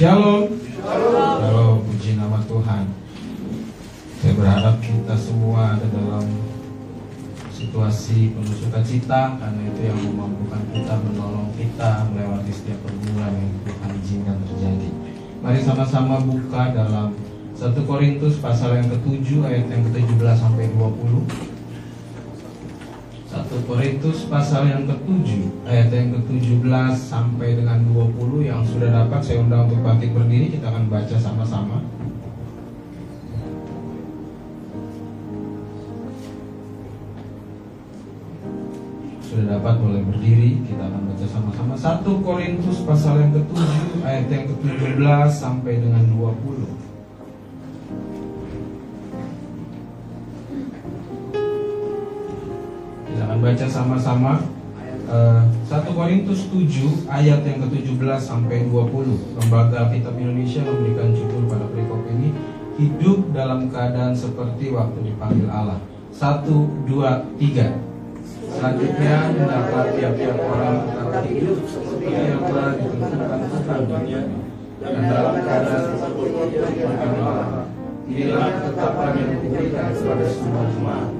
Shalom. Shalom. puji nama Tuhan. Saya berharap kita semua ada dalam situasi penuh sukacita karena itu yang memampukan kita menolong kita melewati setiap pergumulan yang Tuhan izinkan terjadi. Mari sama-sama buka dalam 1 Korintus pasal yang ke-7 ayat yang ke-17 sampai 20. 1 Korintus pasal yang ke-7 ayat yang ke-17 sampai dengan 20 yang sudah dapat saya undang untuk bangkit berdiri kita akan baca sama-sama. Sudah dapat boleh berdiri Kita akan baca sama-sama 1 Korintus pasal yang ke-7 Ayat yang ke-17 sampai dengan 20 Kita akan baca sama-sama uh, 1 Korintus 7 ayat yang ke-17 sampai 20 Lembaga Kitab Indonesia memberikan judul pada perikop ini Hidup dalam keadaan seperti waktu dipanggil Allah 1, 2, 3 Selanjutnya hendaklah tiap-tiap orang tetap hidup seperti yang telah ditentukan baginya dan dalam keadaan seperti yang Allah. Inilah ketetapan yang diberikan kepada semua jemaat.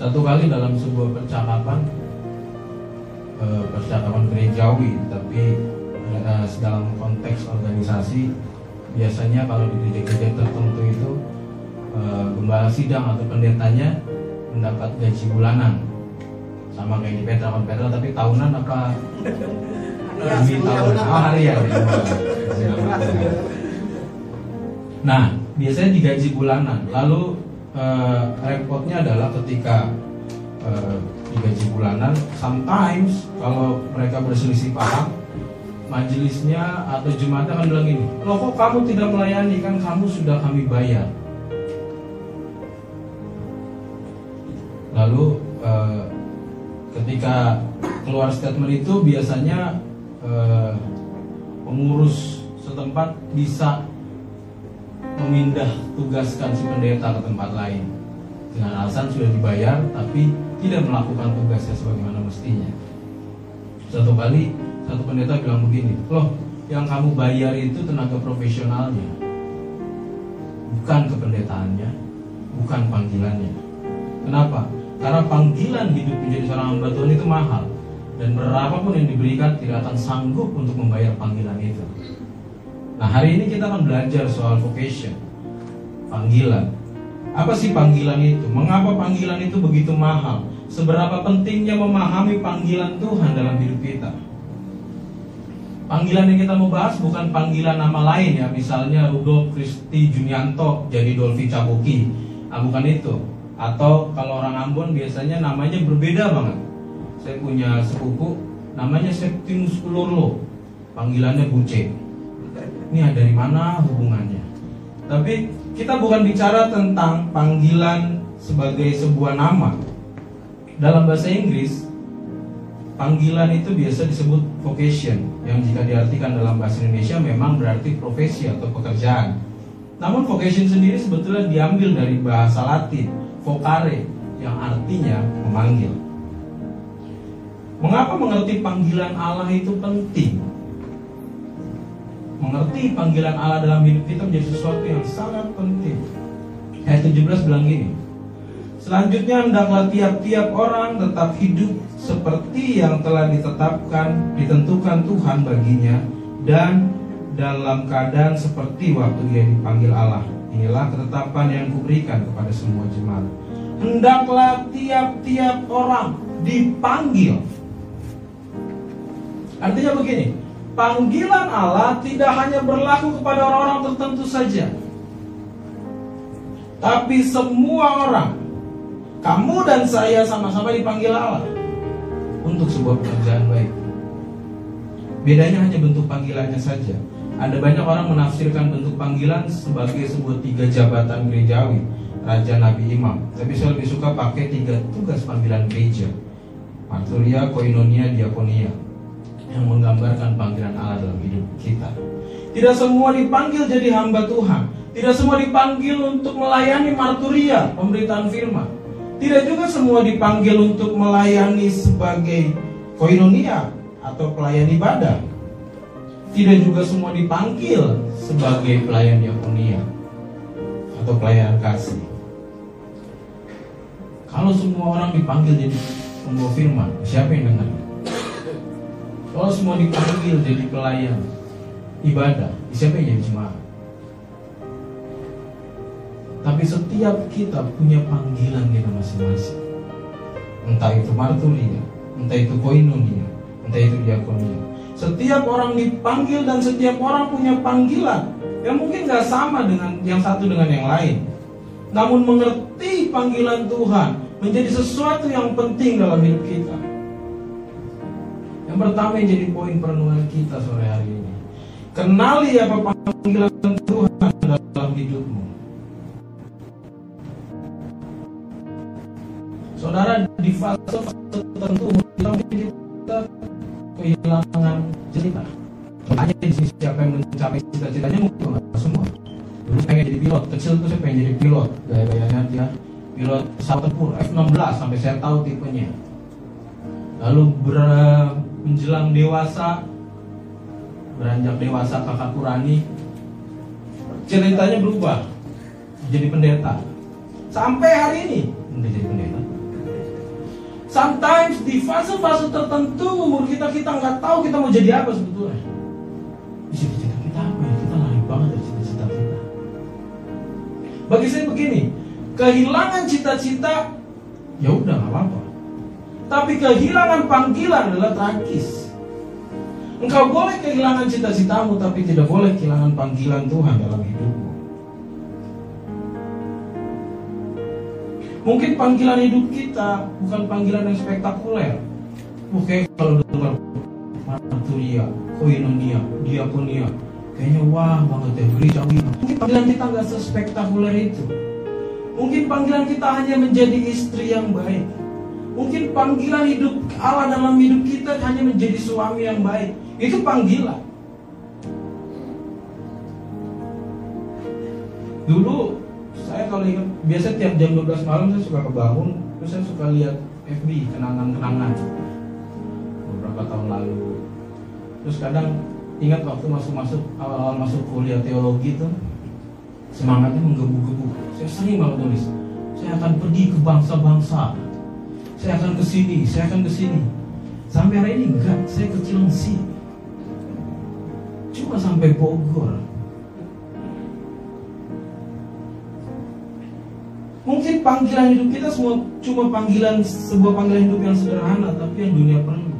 Satu kali dalam sebuah percakapan eh, percakapan gerejawi, tapi eh, dalam konteks organisasi biasanya kalau di gereja-gereja tertentu itu eh, gembala sidang atau pendetanya mendapat gaji bulanan. Sama kayak di Petra Petra tapi tahunan apa? Demi tahun oh harian ya nah biasanya digaji bulanan. Lalu eh, repotnya adalah ketika eh, digaji bulanan sometimes kalau mereka berselisih paham majelisnya atau jemaatnya akan bilang gini loh kok kamu tidak melayani? Kan kamu sudah kami bayar. Lalu eh, ketika keluar statement itu biasanya eh, pengurus setempat bisa memindah tugaskan si pendeta ke tempat lain dengan alasan sudah dibayar tapi tidak melakukan tugasnya sebagaimana mestinya. Satu kali satu pendeta bilang begini, loh yang kamu bayar itu tenaga profesionalnya, bukan kependetaannya, bukan panggilannya. Kenapa? Karena panggilan hidup menjadi seorang hamba Tuhan itu mahal dan berapapun yang diberikan tidak akan sanggup untuk membayar panggilan itu. Nah hari ini kita akan belajar soal vocation, panggilan. Apa sih panggilan itu? Mengapa panggilan itu begitu mahal? Seberapa pentingnya memahami panggilan Tuhan dalam hidup kita? Panggilan yang kita mau bahas bukan panggilan nama lain ya, misalnya Rudolf Kristi Junianto jadi Dolfi Cabuki. Ah, bukan itu atau kalau orang Ambon biasanya namanya berbeda banget. Saya punya sepupu namanya Septimus Ulurlo, panggilannya Buce. Ini dari mana hubungannya? Tapi kita bukan bicara tentang panggilan sebagai sebuah nama. Dalam bahasa Inggris, panggilan itu biasa disebut vocation, yang jika diartikan dalam bahasa Indonesia memang berarti profesi atau pekerjaan. Namun vocation sendiri sebetulnya diambil dari bahasa Latin, vocare yang artinya memanggil. Mengapa mengerti panggilan Allah itu penting? Mengerti panggilan Allah dalam hidup kita menjadi sesuatu yang sangat penting. Ayat 17 bilang gini. Selanjutnya hendaklah tiap-tiap orang tetap hidup seperti yang telah ditetapkan, ditentukan Tuhan baginya dan dalam keadaan seperti waktu ia dipanggil Allah. Inilah ketetapan yang kuberikan kepada semua jemaat. Hendaklah tiap-tiap orang dipanggil. Artinya begini, panggilan Allah tidak hanya berlaku kepada orang-orang tertentu saja. Tapi semua orang, kamu dan saya sama-sama dipanggil Allah untuk sebuah pekerjaan baik. Bedanya hanya bentuk panggilannya saja. Ada banyak orang menafsirkan bentuk panggilan sebagai sebuah tiga jabatan gerejawi, raja, nabi, imam. Tapi saya lebih suka pakai tiga tugas panggilan gereja. Marturia, koinonia, diakonia yang menggambarkan panggilan Allah dalam hidup kita. Tidak semua dipanggil jadi hamba Tuhan. Tidak semua dipanggil untuk melayani marturia, pemberitaan firman. Tidak juga semua dipanggil untuk melayani sebagai koinonia atau pelayan ibadah. Tidak juga semua dipanggil sebagai pelayan diakonia atau pelayan kasih. Kalau semua orang dipanggil jadi pembawa firman, siapa yang dengar? Kalau semua dipanggil jadi pelayan ibadah, siapa yang jadi jemaat? Tapi setiap kita punya panggilan kita masing-masing. Entah itu marturia, entah itu koinonia, entah itu diakonia. Setiap orang dipanggil dan setiap orang punya panggilan yang mungkin gak sama dengan yang satu dengan yang lain. Namun mengerti panggilan Tuhan menjadi sesuatu yang penting dalam hidup kita. Yang pertama yang jadi poin perenungan kita sore hari ini. Kenali apa panggilan Tuhan dalam hidupmu. Saudara di fase-fase tertentu kita kehilangan cerita. Tanya di sini siapa yang mencapai cita-citanya mungkin semua. Dulu pengen jadi pilot, kecil tuh saya pengen jadi pilot. Gaya-gayanya dia pilot pesawat tempur F-16 sampai saya tahu tipenya. Lalu ber menjelang dewasa beranjak dewasa kakak Kurani ceritanya berubah jadi pendeta sampai hari ini udah jadi pendeta Sometimes di fase-fase tertentu umur kita kita nggak tahu kita mau jadi apa sebetulnya. Cita-cita kita apa ya? Kita lari banget dari cita-cita kita. Bagi saya begini, kehilangan cita-cita ya udah nggak apa-apa. Tapi kehilangan panggilan adalah tragis. Engkau boleh kehilangan cita-citamu tapi tidak boleh kehilangan panggilan Tuhan dalam hidupmu. Mungkin panggilan hidup kita bukan panggilan yang spektakuler. Oke, kalau dengar marturia, koinonia, diakonia, kayaknya wah banget ya gereja Mungkin panggilan kita nggak sespektakuler itu. Mungkin panggilan kita hanya menjadi istri yang baik. Mungkin panggilan hidup Allah dalam hidup kita hanya menjadi suami yang baik. Itu panggilan. Dulu saya kalau ingat biasa tiap jam 12 malam saya suka kebangun terus saya suka lihat FB kenangan-kenangan. Beberapa tahun lalu. Terus kadang ingat waktu masuk-masuk awal-awal masuk kuliah teologi itu semangatnya menggebu-gebu. Saya sering banget tulis saya akan pergi ke bangsa-bangsa saya akan ke sini saya akan ke sini sampai hari ini enggak saya ke Cilengsi cuma sampai Bogor Mungkin panggilan hidup kita semua cuma panggilan sebuah panggilan hidup yang sederhana tapi yang dunia perlu.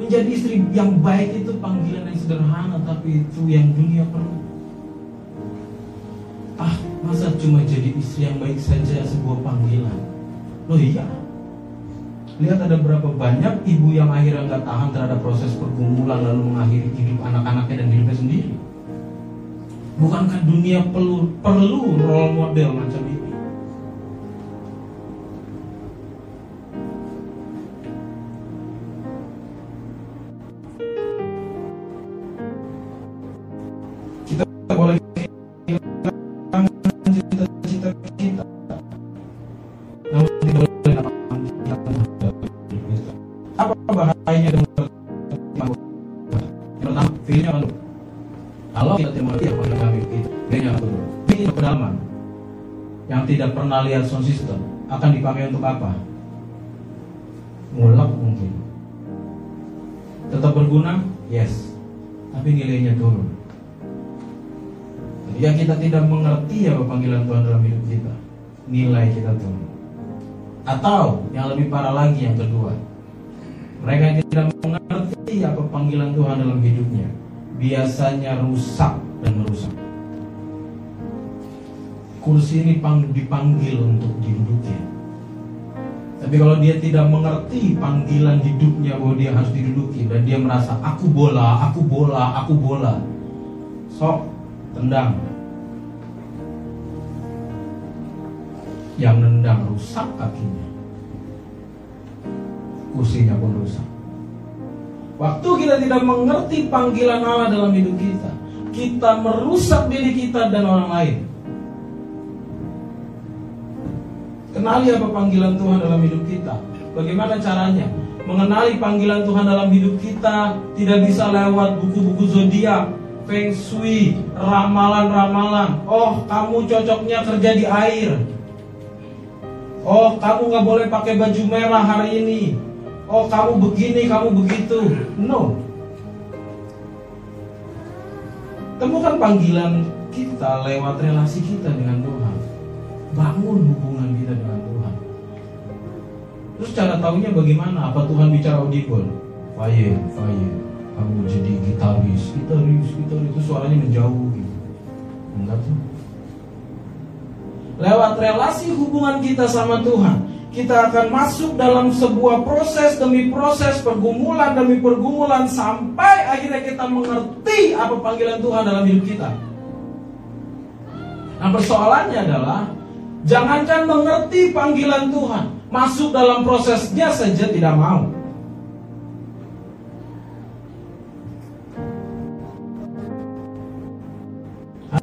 Menjadi istri yang baik itu panggilan yang sederhana tapi itu yang dunia perlu. Ah, masa cuma jadi istri yang baik saja sebuah panggilan? Loh iya. Lihat ada berapa banyak ibu yang akhirnya nggak tahan terhadap proses pergumulan lalu mengakhiri hidup anak-anaknya dan hidupnya sendiri. Bukankah dunia perlu perlu role model macam ini? Lihat sound system akan dipakai untuk apa? Ngulek mungkin. Tetap berguna? Yes. Tapi nilainya turun. Ya kita tidak mengerti apa panggilan Tuhan dalam hidup kita. Nilai kita turun. Atau yang lebih parah lagi yang kedua. Mereka yang tidak mengerti apa panggilan Tuhan dalam hidupnya. Biasanya rusak dan merusak kursi ini dipanggil untuk diduduki. Tapi kalau dia tidak mengerti panggilan hidupnya bahwa dia harus diduduki dan dia merasa aku bola, aku bola, aku bola. sok tendang yang nendang rusak kakinya kursinya pun rusak waktu kita tidak mengerti panggilan Allah dalam hidup kita kita merusak diri kita dan orang lain kenali apa panggilan Tuhan dalam hidup kita bagaimana caranya mengenali panggilan Tuhan dalam hidup kita tidak bisa lewat buku-buku zodiak feng shui, ramalan-ramalan. Oh, kamu cocoknya kerja di air. Oh, kamu nggak boleh pakai baju merah hari ini. Oh, kamu begini, kamu begitu. No. Temukan panggilan kita lewat relasi kita dengan Tuhan. Bangun hubungan kita dengan Tuhan. Terus cara tahunya bagaimana? Apa Tuhan bicara audible? Fire, fire. Kamu jadi gitaris, gitaris, gitaris itu suaranya menjauh gitu. Enggak tuh lewat relasi hubungan kita sama Tuhan, kita akan masuk dalam sebuah proses demi proses, pergumulan demi pergumulan sampai akhirnya kita mengerti apa panggilan Tuhan dalam hidup kita. Nah, persoalannya adalah jangankan mengerti panggilan Tuhan, masuk dalam prosesnya saja tidak mau.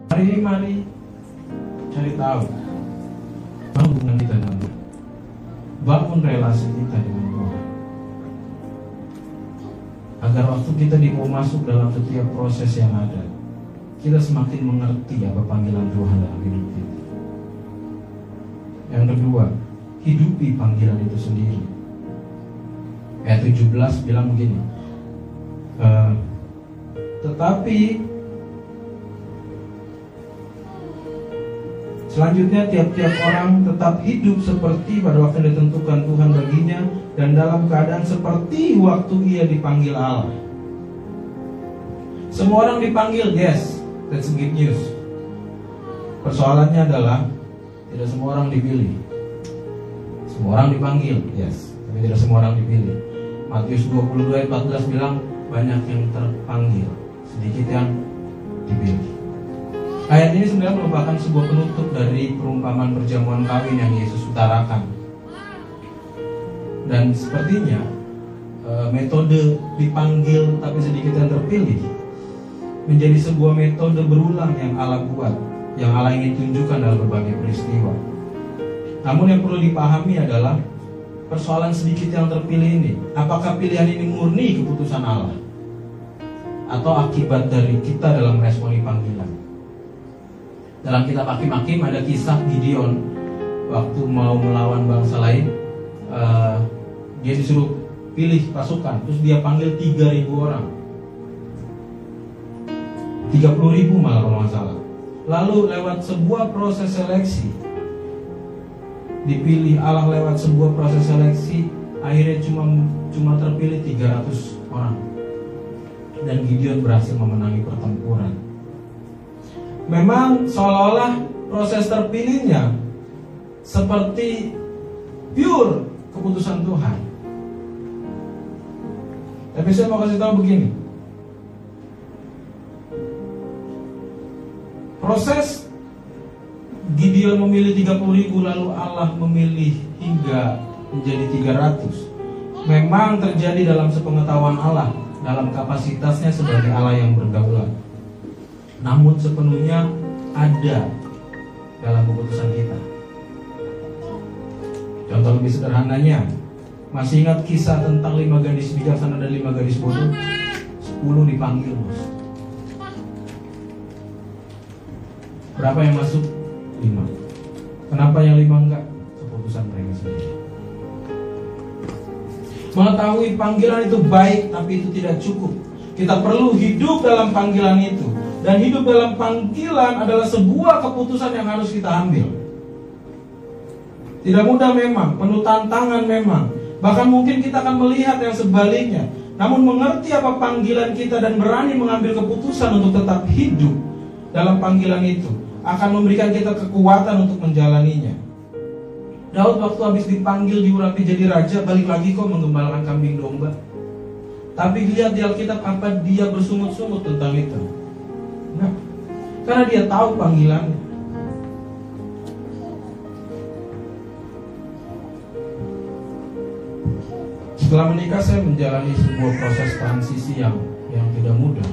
Hari ini mari cari tahu hubungan kita dengan Tuhan. Bangun relasi kita dengan Tuhan. Agar waktu kita dibawa masuk dalam setiap proses yang ada, kita semakin mengerti apa panggilan Tuhan dalam hidup kita. Yang kedua, hidupi panggilan itu sendiri. Ayat 17 bilang begini. Uh, tetapi Selanjutnya tiap-tiap orang tetap hidup seperti pada waktu ditentukan Tuhan baginya dan dalam keadaan seperti waktu ia dipanggil Allah. Semua orang dipanggil, yes, that's good news. Persoalannya adalah tidak semua orang dipilih. Semua orang dipanggil, yes, tapi tidak semua orang dipilih. Matius 22 ayat 14 bilang banyak yang terpanggil, sedikit yang dipilih. Ayat ini sebenarnya merupakan sebuah penutup dari perumpamaan perjamuan kawin yang Yesus utarakan. Dan sepertinya e, metode dipanggil tapi sedikit yang terpilih menjadi sebuah metode berulang yang Allah buat, yang Allah ingin tunjukkan dalam berbagai peristiwa. Namun yang perlu dipahami adalah persoalan sedikit yang terpilih ini, apakah pilihan ini murni keputusan Allah atau akibat dari kita dalam meresponi panggilan? Dalam kitab Hakim-Hakim ada kisah Gideon waktu mau melawan bangsa lain, uh, dia disuruh pilih pasukan, terus dia panggil 3000 orang. 30 ribu malah kalau salah. Lalu lewat sebuah proses seleksi, dipilih Allah lewat sebuah proses seleksi, akhirnya cuma cuma terpilih 300 orang. Dan Gideon berhasil memenangi pertempuran memang seolah-olah proses terpilihnya seperti pure keputusan Tuhan. Tapi saya mau kasih tahu begini. Proses Gideon memilih 30 ribu lalu Allah memilih hingga menjadi 300 Memang terjadi dalam sepengetahuan Allah Dalam kapasitasnya sebagai Allah yang berdaulat namun sepenuhnya ada dalam keputusan kita. Contoh lebih sederhananya, masih ingat kisah tentang lima gadis bijaksana dan lima gadis bodoh? Sepuluh dipanggil, bos. Berapa yang masuk? Lima. Kenapa yang lima enggak? Keputusan mereka sendiri. Mengetahui panggilan itu baik, tapi itu tidak cukup. Kita perlu hidup dalam panggilan itu. Dan hidup dalam panggilan adalah sebuah keputusan yang harus kita ambil. Tidak mudah memang, penuh tantangan memang. Bahkan mungkin kita akan melihat yang sebaliknya. Namun mengerti apa panggilan kita dan berani mengambil keputusan untuk tetap hidup dalam panggilan itu akan memberikan kita kekuatan untuk menjalaninya. Daud waktu habis dipanggil diurapi jadi raja balik lagi kok mengembalakan kambing domba. Tapi lihat di Alkitab apa dia bersungut-sungut tentang itu. Nah, Karena dia tahu panggilannya. Setelah menikah saya menjalani sebuah proses transisi yang yang tidak mudah.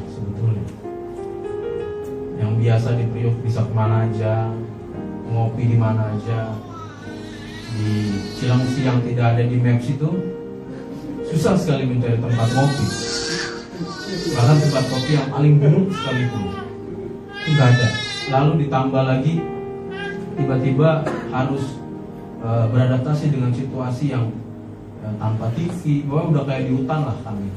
Biasa di Priok bisa ke mana aja, ngopi di mana aja, di Cilengsi yang tidak ada di Maps itu susah sekali mencari tempat ngopi. Bahkan tempat kopi yang paling buruk sekalipun itu ada. Lalu ditambah lagi tiba-tiba harus e, beradaptasi dengan situasi yang e, tanpa TV, bahwa udah kayak di hutan lah kami.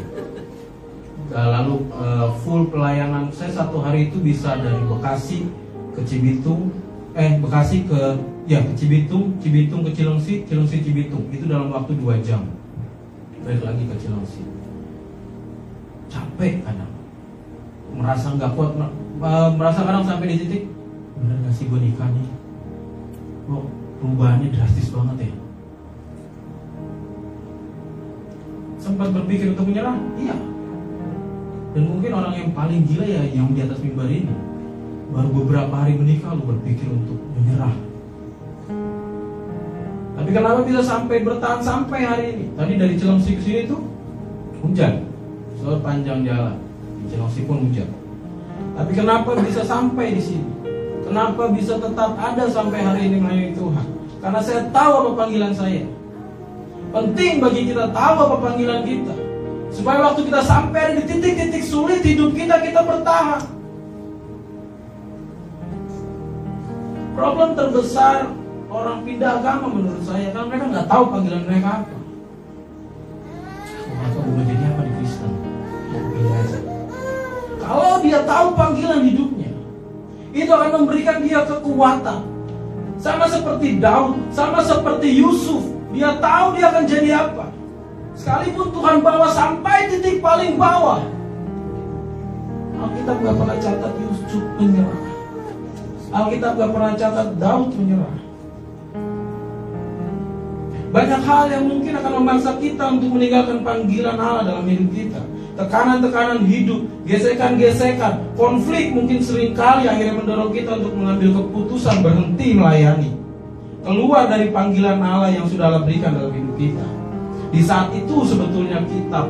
Nah, lalu e, full pelayanan saya satu hari itu bisa dari Bekasi ke Cibitung, eh Bekasi ke ya ke Cibitung, Cibitung ke Cilengsi, Cilengsi Cibitung itu dalam waktu dua jam. Balik lagi ke Cilengsi. Capek kadang, merasa nggak kuat, merasa kadang sampai di titik bener gak sih gue nikah nih? Kok perubahannya drastis banget ya? Sempat berpikir untuk menyerah? Iya. Dan mungkin orang yang paling gila ya yang di atas mimbar ini baru beberapa hari menikah lu berpikir untuk menyerah. Tapi kenapa bisa sampai bertahan sampai hari ini? Tadi dari Cilengsi ke sini tuh hujan, sepanjang jalan. Di Cilengsi pun hujan. Tapi kenapa bisa sampai di sini? Kenapa bisa tetap ada sampai hari ini melayani Tuhan? Karena saya tahu apa panggilan saya. Penting bagi kita tahu apa panggilan kita. Supaya waktu kita sampai di titik-titik sulit hidup kita, kita bertahan. Problem terbesar orang pindah agama menurut saya karena mereka nggak tahu panggilan mereka apa. Aku mau jadi apa di Kristen? Kalau dia tahu panggilan hidupnya, itu akan memberikan dia kekuatan. Sama seperti Daud, sama seperti Yusuf. Dia tahu dia akan jadi apa. Sekalipun Tuhan bawa sampai titik paling bawah. Alkitab gak pernah catat Yusuf menyerah. Alkitab gak pernah catat Daud menyerah. Banyak hal yang mungkin akan memaksa kita untuk meninggalkan panggilan Allah dalam hidup kita tekanan-tekanan hidup, gesekan-gesekan, konflik mungkin sering kali akhirnya mendorong kita untuk mengambil keputusan berhenti melayani. Keluar dari panggilan Allah yang sudah Allah berikan dalam hidup kita. Di saat itu sebetulnya kita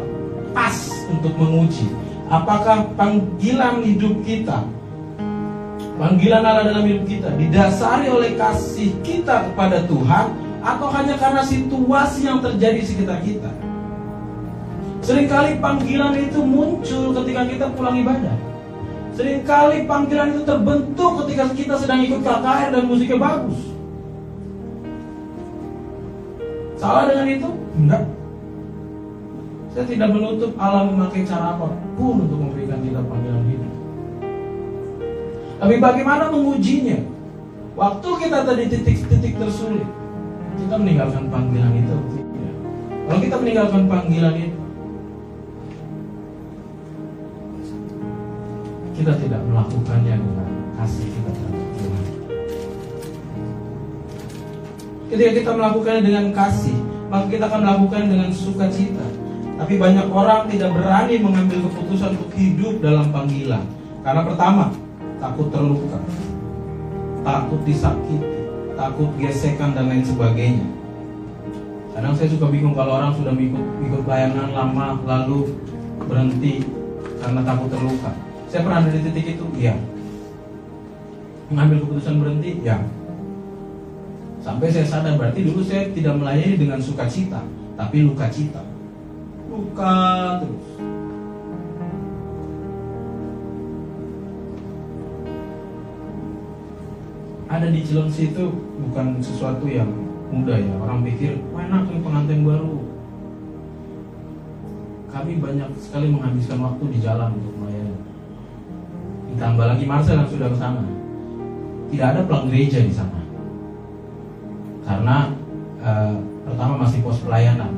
pas untuk menguji apakah panggilan hidup kita panggilan Allah dalam hidup kita didasari oleh kasih kita kepada Tuhan atau hanya karena situasi yang terjadi di sekitar kita. Seringkali panggilan itu muncul ketika kita pulang ibadah. Seringkali panggilan itu terbentuk ketika kita sedang ikut KKR dan musiknya bagus. Salah dengan itu? Enggak. Saya tidak menutup Allah memakai cara apa pun untuk memberikan kita panggilan hidup. Tapi bagaimana mengujinya? Waktu kita tadi titik-titik tersulit, kita meninggalkan panggilan itu. Kalau kita meninggalkan panggilan itu, kita tidak melakukannya dengan kasih kita terhadap Tuhan. Ketika kita melakukannya dengan kasih, maka kita akan melakukan dengan sukacita. Tapi banyak orang tidak berani mengambil keputusan untuk hidup dalam panggilan. Karena pertama, takut terluka, takut disakiti, takut gesekan dan lain sebagainya. Kadang saya suka bingung kalau orang sudah ikut ikut pelayanan lama lalu berhenti karena takut terluka. Saya pernah ada di titik itu, iya. Mengambil keputusan berhenti, ya. Sampai saya sadar berarti dulu saya tidak melayani dengan sukacita, tapi luka cita. Luka terus. Ada di Cilengsi itu bukan sesuatu yang mudah ya. Orang pikir, wah enak nih pengantin baru. Kami banyak sekali menghabiskan waktu di jalan untuk melayani Ditambah lagi Marcel yang sudah ke sana. Tidak ada pelang gereja di sana. Karena uh, pertama masih pos pelayanan.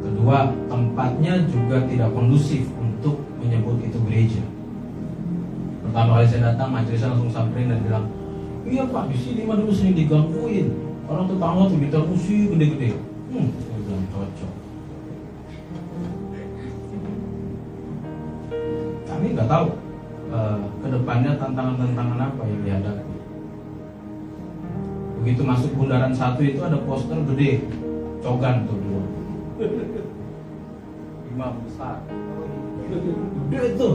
Kedua, tempatnya juga tidak kondusif untuk menyebut itu gereja. Pertama kali saya datang, majelisnya langsung samperin dan bilang, iya pak, di sini mah dulu sering digangguin. Orang tetangga tuh gitar musik gede-gede. Hmm, saya cocok. Kami nggak tahu uh, ke depannya tantangan-tantangan apa yang dihadapi. Begitu masuk bundaran satu itu ada poster gede, cogan tuh dulu. Imam besar. Gede itu.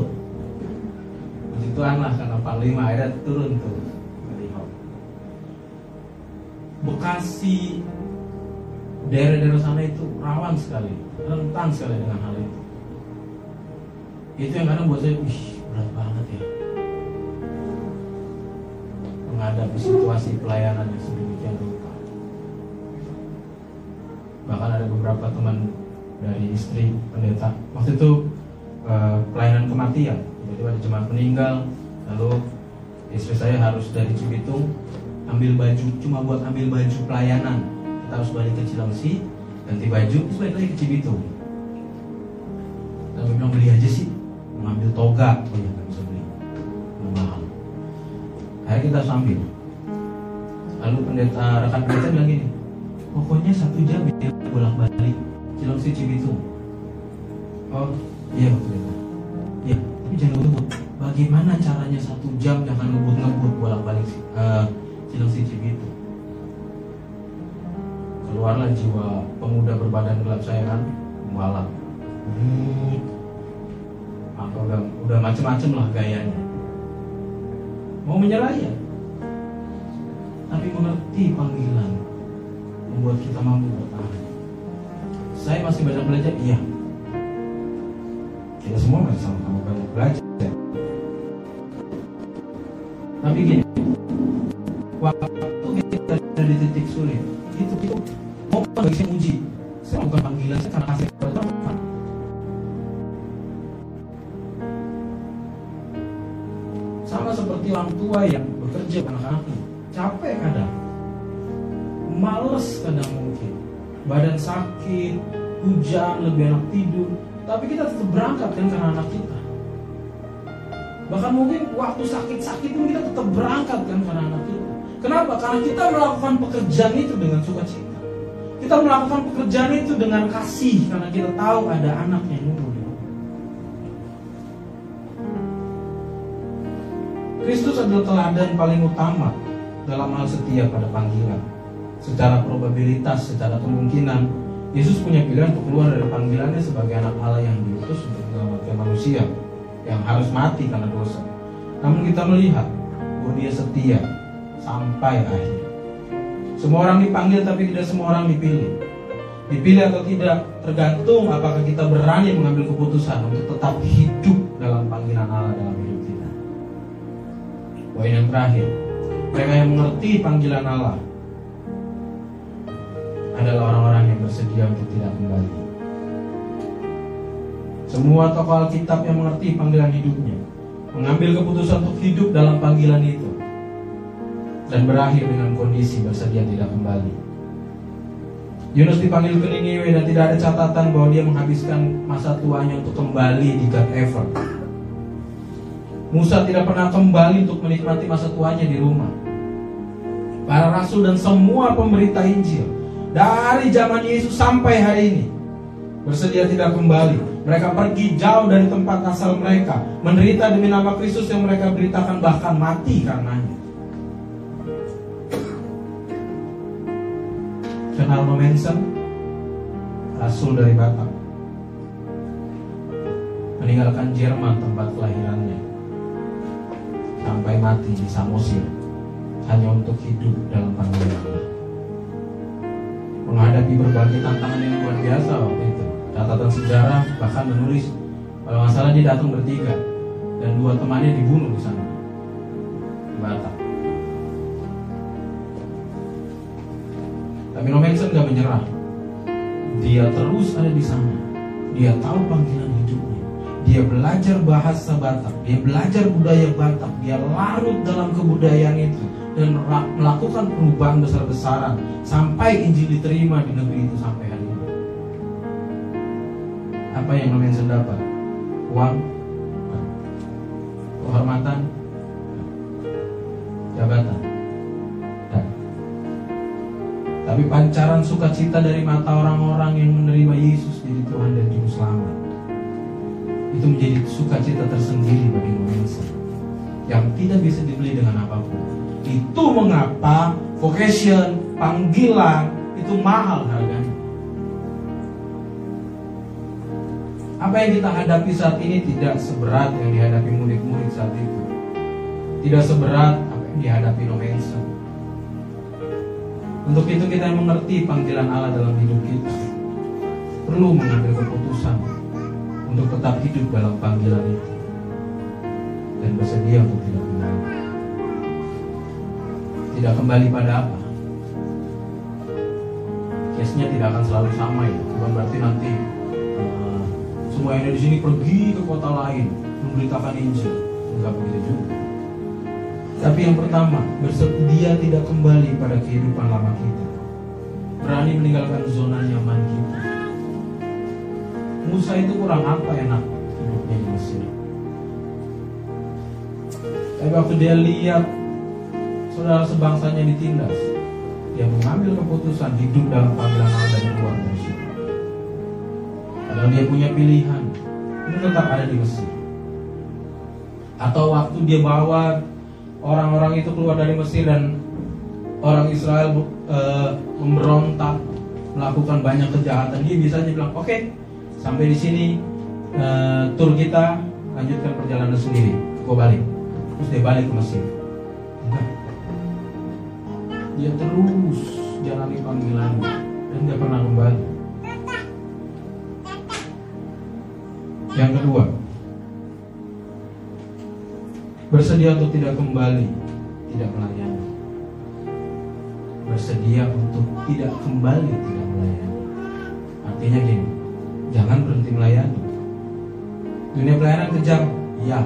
Begitu lah karena panglima akhirnya turun tuh. Bekasi daerah-daerah sana itu rawan sekali, rentan sekali dengan hal itu. Itu yang kadang buat saya, wih berat banget ya menghadapi situasi pelayanan yang sedemikian rupa. Bahkan ada beberapa teman dari istri pendeta. Waktu itu uh, pelayanan kematian, jadi ada jemaat meninggal, lalu istri saya harus dari Cibitung ambil baju cuma buat ambil baju pelayanan. Kita harus balik ke Cilengsi ganti baju terus balik lagi ke Cibitung. Lalu bilang beli aja sih mengambil toga. Oh ya nggak bisa beli. Mahal akhirnya kita sambil. Lalu pendeta rekan pendeta bilang gini pokoknya satu jam ya bolak balik Cilengsi Cibitung oh. Iya pendeta. Ya tapi jangan ngebut bagaimana caranya satu jam jangan ngebut ngebut bolak balik uh, Cilengsi Cibitung keluarlah jiwa pemuda berbadan gelap saya kan mualaf. Maka udah udah macem-macem lah gayanya mau menyerah ya? Tapi mengerti panggilan membuat kita mampu bertahan. Saya masih banyak belajar? Iya. Kita semua masih sama-sama banyak belajar. Tapi gini waktu kita ada di titik sulit itu itu mau bagi uji. Saya bukan panggilan saya karena kasih badan sakit hujan lebih enak tidur. Tapi kita tetap berangkat kan karena anak kita. Bahkan mungkin waktu sakit-sakit pun kita tetap berangkat kan karena anak kita. Kenapa? Karena kita melakukan pekerjaan itu dengan sukacita. Kita melakukan pekerjaan itu dengan kasih karena kita tahu ada anak yang nunggu. Kristus adalah teladan paling utama dalam hal setia pada panggilan. Secara probabilitas, secara kemungkinan, Yesus punya pilihan untuk keluar dari panggilannya sebagai anak Allah yang diutus untuk menyelamatkan manusia yang harus mati karena dosa. Namun kita melihat bahwa dia setia sampai akhir. Semua orang dipanggil tapi tidak semua orang dipilih. Dipilih atau tidak tergantung apakah kita berani mengambil keputusan untuk tetap hidup dalam panggilan Allah dalam hidup kita. Poin yang terakhir, mereka yang mengerti panggilan Allah adalah orang-orang yang bersedia untuk tidak kembali. Semua tokoh Alkitab yang mengerti panggilan hidupnya mengambil keputusan untuk hidup dalam panggilan itu dan berakhir dengan kondisi bersedia tidak kembali. Yunus dipanggil ke Niniwe dan tidak ada catatan bahwa dia menghabiskan masa tuanya untuk kembali di God Ever. Musa tidak pernah kembali untuk menikmati masa tuanya di rumah. Para rasul dan semua pemberita Injil dari zaman Yesus sampai hari ini bersedia tidak kembali. Mereka pergi jauh dari tempat asal mereka, menderita demi nama Kristus yang mereka beritakan bahkan mati karenanya. Kenal Manson, rasul dari Batak, meninggalkan Jerman tempat kelahirannya, sampai mati di Samosir hanya untuk hidup dalam panggilan Allah. Menghadapi berbagai tantangan yang luar biasa waktu itu. Catatan sejarah bahkan menulis kalau nggak dia datang bertiga dan dua temannya dibunuh di sana di Batak. Tapi Robinson gak menyerah. Dia terus ada di sana. Dia tahu panggilan hidupnya. Dia belajar bahasa Batak. Dia belajar budaya Batak. Dia larut dalam kebudayaan itu dan melakukan perubahan besar-besaran sampai Injil diterima di negeri itu sampai hari ini. Apa yang Robinson dapat? Uang, kehormatan, jabatan. Tapi pancaran sukacita dari mata orang-orang yang menerima Yesus jadi Tuhan dan Juru Selamat Itu menjadi sukacita tersendiri bagi Lorenzo yang tidak bisa dibeli dengan apa pun. Itu mengapa vocation, panggilan itu mahal harganya. Apa yang kita hadapi saat ini tidak seberat yang dihadapi murid-murid saat itu. Tidak seberat apa yang dihadapi Nomensa. Untuk itu kita mengerti panggilan Allah dalam hidup kita. Perlu mengambil keputusan untuk tetap hidup dalam panggilan itu dan bersedia untuk tidak. Tidak kembali pada apa? Case-nya tidak akan selalu sama ya, bukan berarti nanti uh, semua yang ada di sini pergi ke kota lain memberitakan Injil, enggak begitu juga. Tapi yang pertama, bersedia tidak kembali pada kehidupan lama kita. Berani meninggalkan zona nyaman kita. Musa itu kurang apa enak hidupnya di Mesir. Tapi waktu dia lihat saudara sebangsanya ditindas, dia mengambil keputusan hidup dalam panggilan Allah dan keluar dari situ. Padahal dia punya pilihan untuk tetap ada di Mesir. Atau waktu dia bawa orang-orang itu keluar dari Mesir dan orang Israel e, memberontak, melakukan banyak kejahatan, dia bisa bilang, oke, okay, sampai di sini e, tur kita lanjutkan perjalanan sendiri, gue balik. Terus dia balik ke Mesir. Dia terus jalani panggilan dan dia pernah kembali. Yang kedua, bersedia untuk tidak kembali, tidak melayani. Bersedia untuk tidak kembali, tidak melayani. Artinya gini, jangan berhenti melayani. Dunia pelayanan kejam, ya.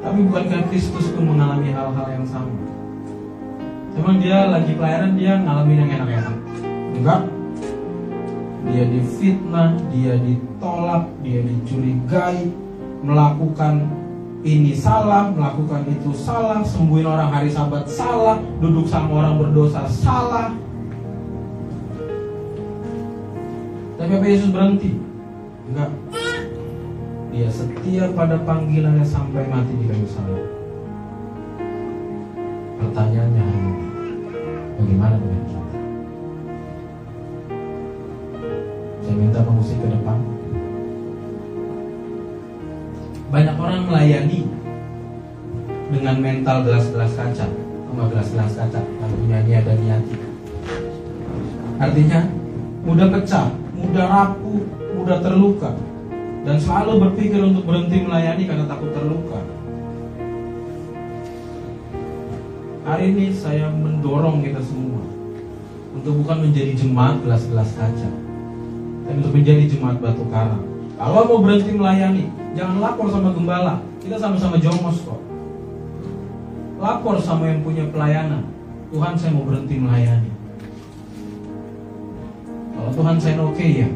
Tapi bukankah Kristus pun mengalami hal-hal yang sama? Emang dia lagi pelayanan dia ngalamin yang enak-enak? Enggak. Dia difitnah, dia ditolak, dia dicurigai, melakukan ini salah, melakukan itu salah, sembuhin orang hari sabat salah, duduk sama orang berdosa salah. Tapi apa Yesus berhenti? Enggak. Dia setia pada panggilannya sampai mati di kayu salib. Pertanyaannya dengan kita? Saya minta pengusik ke depan. Banyak orang melayani dengan mental gelas-gelas kaca, sama gelas-gelas kaca, lalu nyanyi ada niati. Artinya mudah pecah, mudah rapuh, mudah terluka, dan selalu berpikir untuk berhenti melayani karena takut terluka. Hari ini saya mendorong kita semua untuk bukan menjadi jemaat gelas-gelas kaca, tapi untuk menjadi jemaat batu karang. Kalau mau berhenti melayani, jangan lapor sama gembala. Kita sama-sama jongos kok. Lapor sama yang punya pelayanan. Tuhan saya mau berhenti melayani. Kalau Tuhan saya oke okay, ya,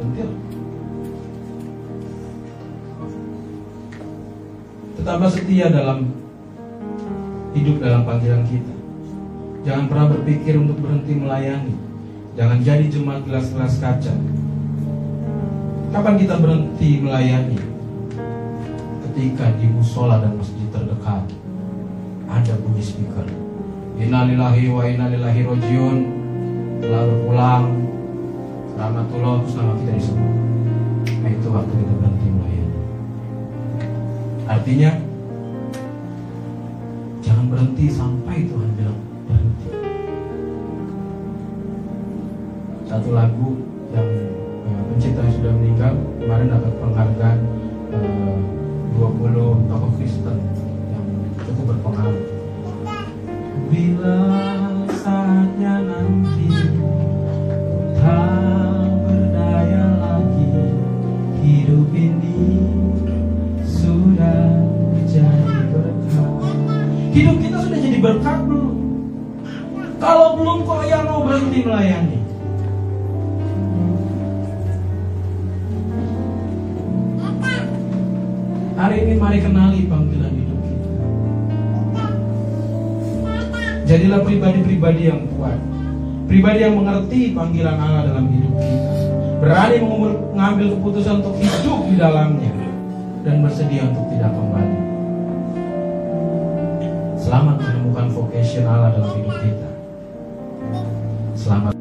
berhenti Tetaplah setia dalam hidup dalam panggilan kita. Jangan pernah berpikir untuk berhenti melayani. Jangan jadi jemaat gelas-gelas kaca. Kapan kita berhenti melayani? Ketika di musola dan masjid terdekat ada bunyi speaker. Innalillahi wa innalillahi rojiun telah berpulang rahmatullah terus nama kita disebut. Nah itu waktu kita berhenti melayani. Artinya jangan berhenti sampai Tuhan bilang Satu lagu yang uh, pencipta yang sudah meninggal kemarin dapat penghargaan uh, 20 tokoh Kristen yang cukup berpengaruh. Bila saatnya nanti tak berdaya lagi hidup ini sudah jadi berkat. Hidup kita sudah jadi berkat belum? Kalau belum kok yang mau berhenti melayani? Hari ini mari kenali panggilan hidup kita. Jadilah pribadi-pribadi yang kuat. Pribadi yang mengerti panggilan Allah dalam hidup kita. Berani mengambil keputusan untuk hidup di dalamnya dan bersedia untuk tidak kembali. Selamat menemukan vocational dalam hidup kita. Selamat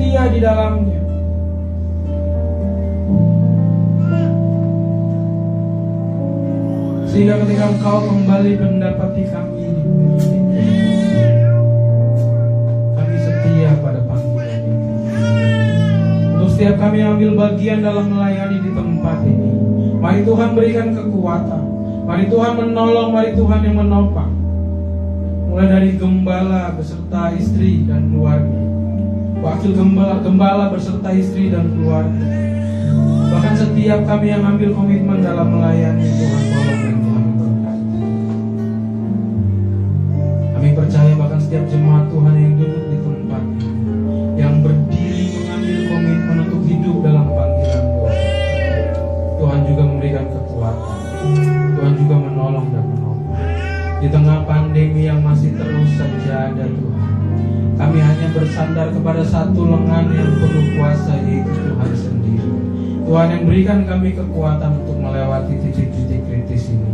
setia di dalamnya. Sehingga ketika engkau kembali mendapati kami ini, Kami setia pada panggilan ini Untuk setiap kami ambil bagian dalam melayani di tempat ini Mari Tuhan berikan kekuatan. Mari Tuhan menolong, mari Tuhan yang menopang. Mulai dari gembala beserta istri dan keluarga Wakil gembala, gembala beserta istri dan keluarga. Bahkan setiap kami yang ambil komitmen dalam melayani Tuhan tolong dan Tuhan. Kami percaya bahkan setiap jemaat Tuhan yang duduk di tempat Yang berdiri mengambil komitmen untuk hidup dalam panggilan Tuhan. Tuhan juga memberikan kekuatan. Tuhan juga menolong dan menopang Di tengah pandemi yang masih terus saja Tuhan Kami hanya bersandar kepada satu lengan yang penuh kuasa yaitu Tuhan sendiri Tuhan yang berikan kami kekuatan untuk melewati titik-titik kritis ini.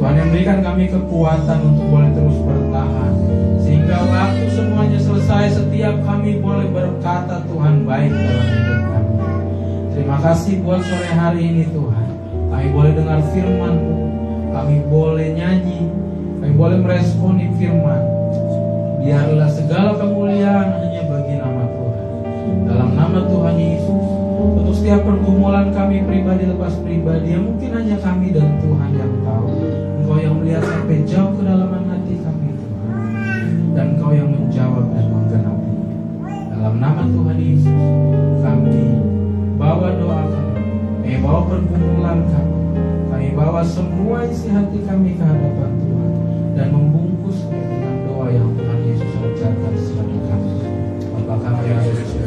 Tuhan yang berikan kami kekuatan untuk boleh terus bertahan. Sehingga waktu semuanya selesai, setiap kami boleh berkata Tuhan baik dalam hidup kami. Terima kasih buat sore hari ini Tuhan. Kami boleh dengar firman-Mu. Kami boleh nyanyi. Kami boleh meresponi firman. Biarlah segala kemuliaan hanya bagi nama Tuhan. Dalam nama Tuhan Yesus. Untuk setiap pergumulan kami pribadi lepas pribadi Yang mungkin hanya kami dan Tuhan yang tahu Engkau yang melihat sampai jauh ke dalaman hati kami Tuhan Dan Engkau yang menjawab dan menggenapi Dalam nama Tuhan Yesus Kami bawa doa kami Kami bawa pergumulan kami Kami bawa semua isi hati kami ke hadapan Tuhan Dan membuka mengucapkan selamat Bapa kami yang suci,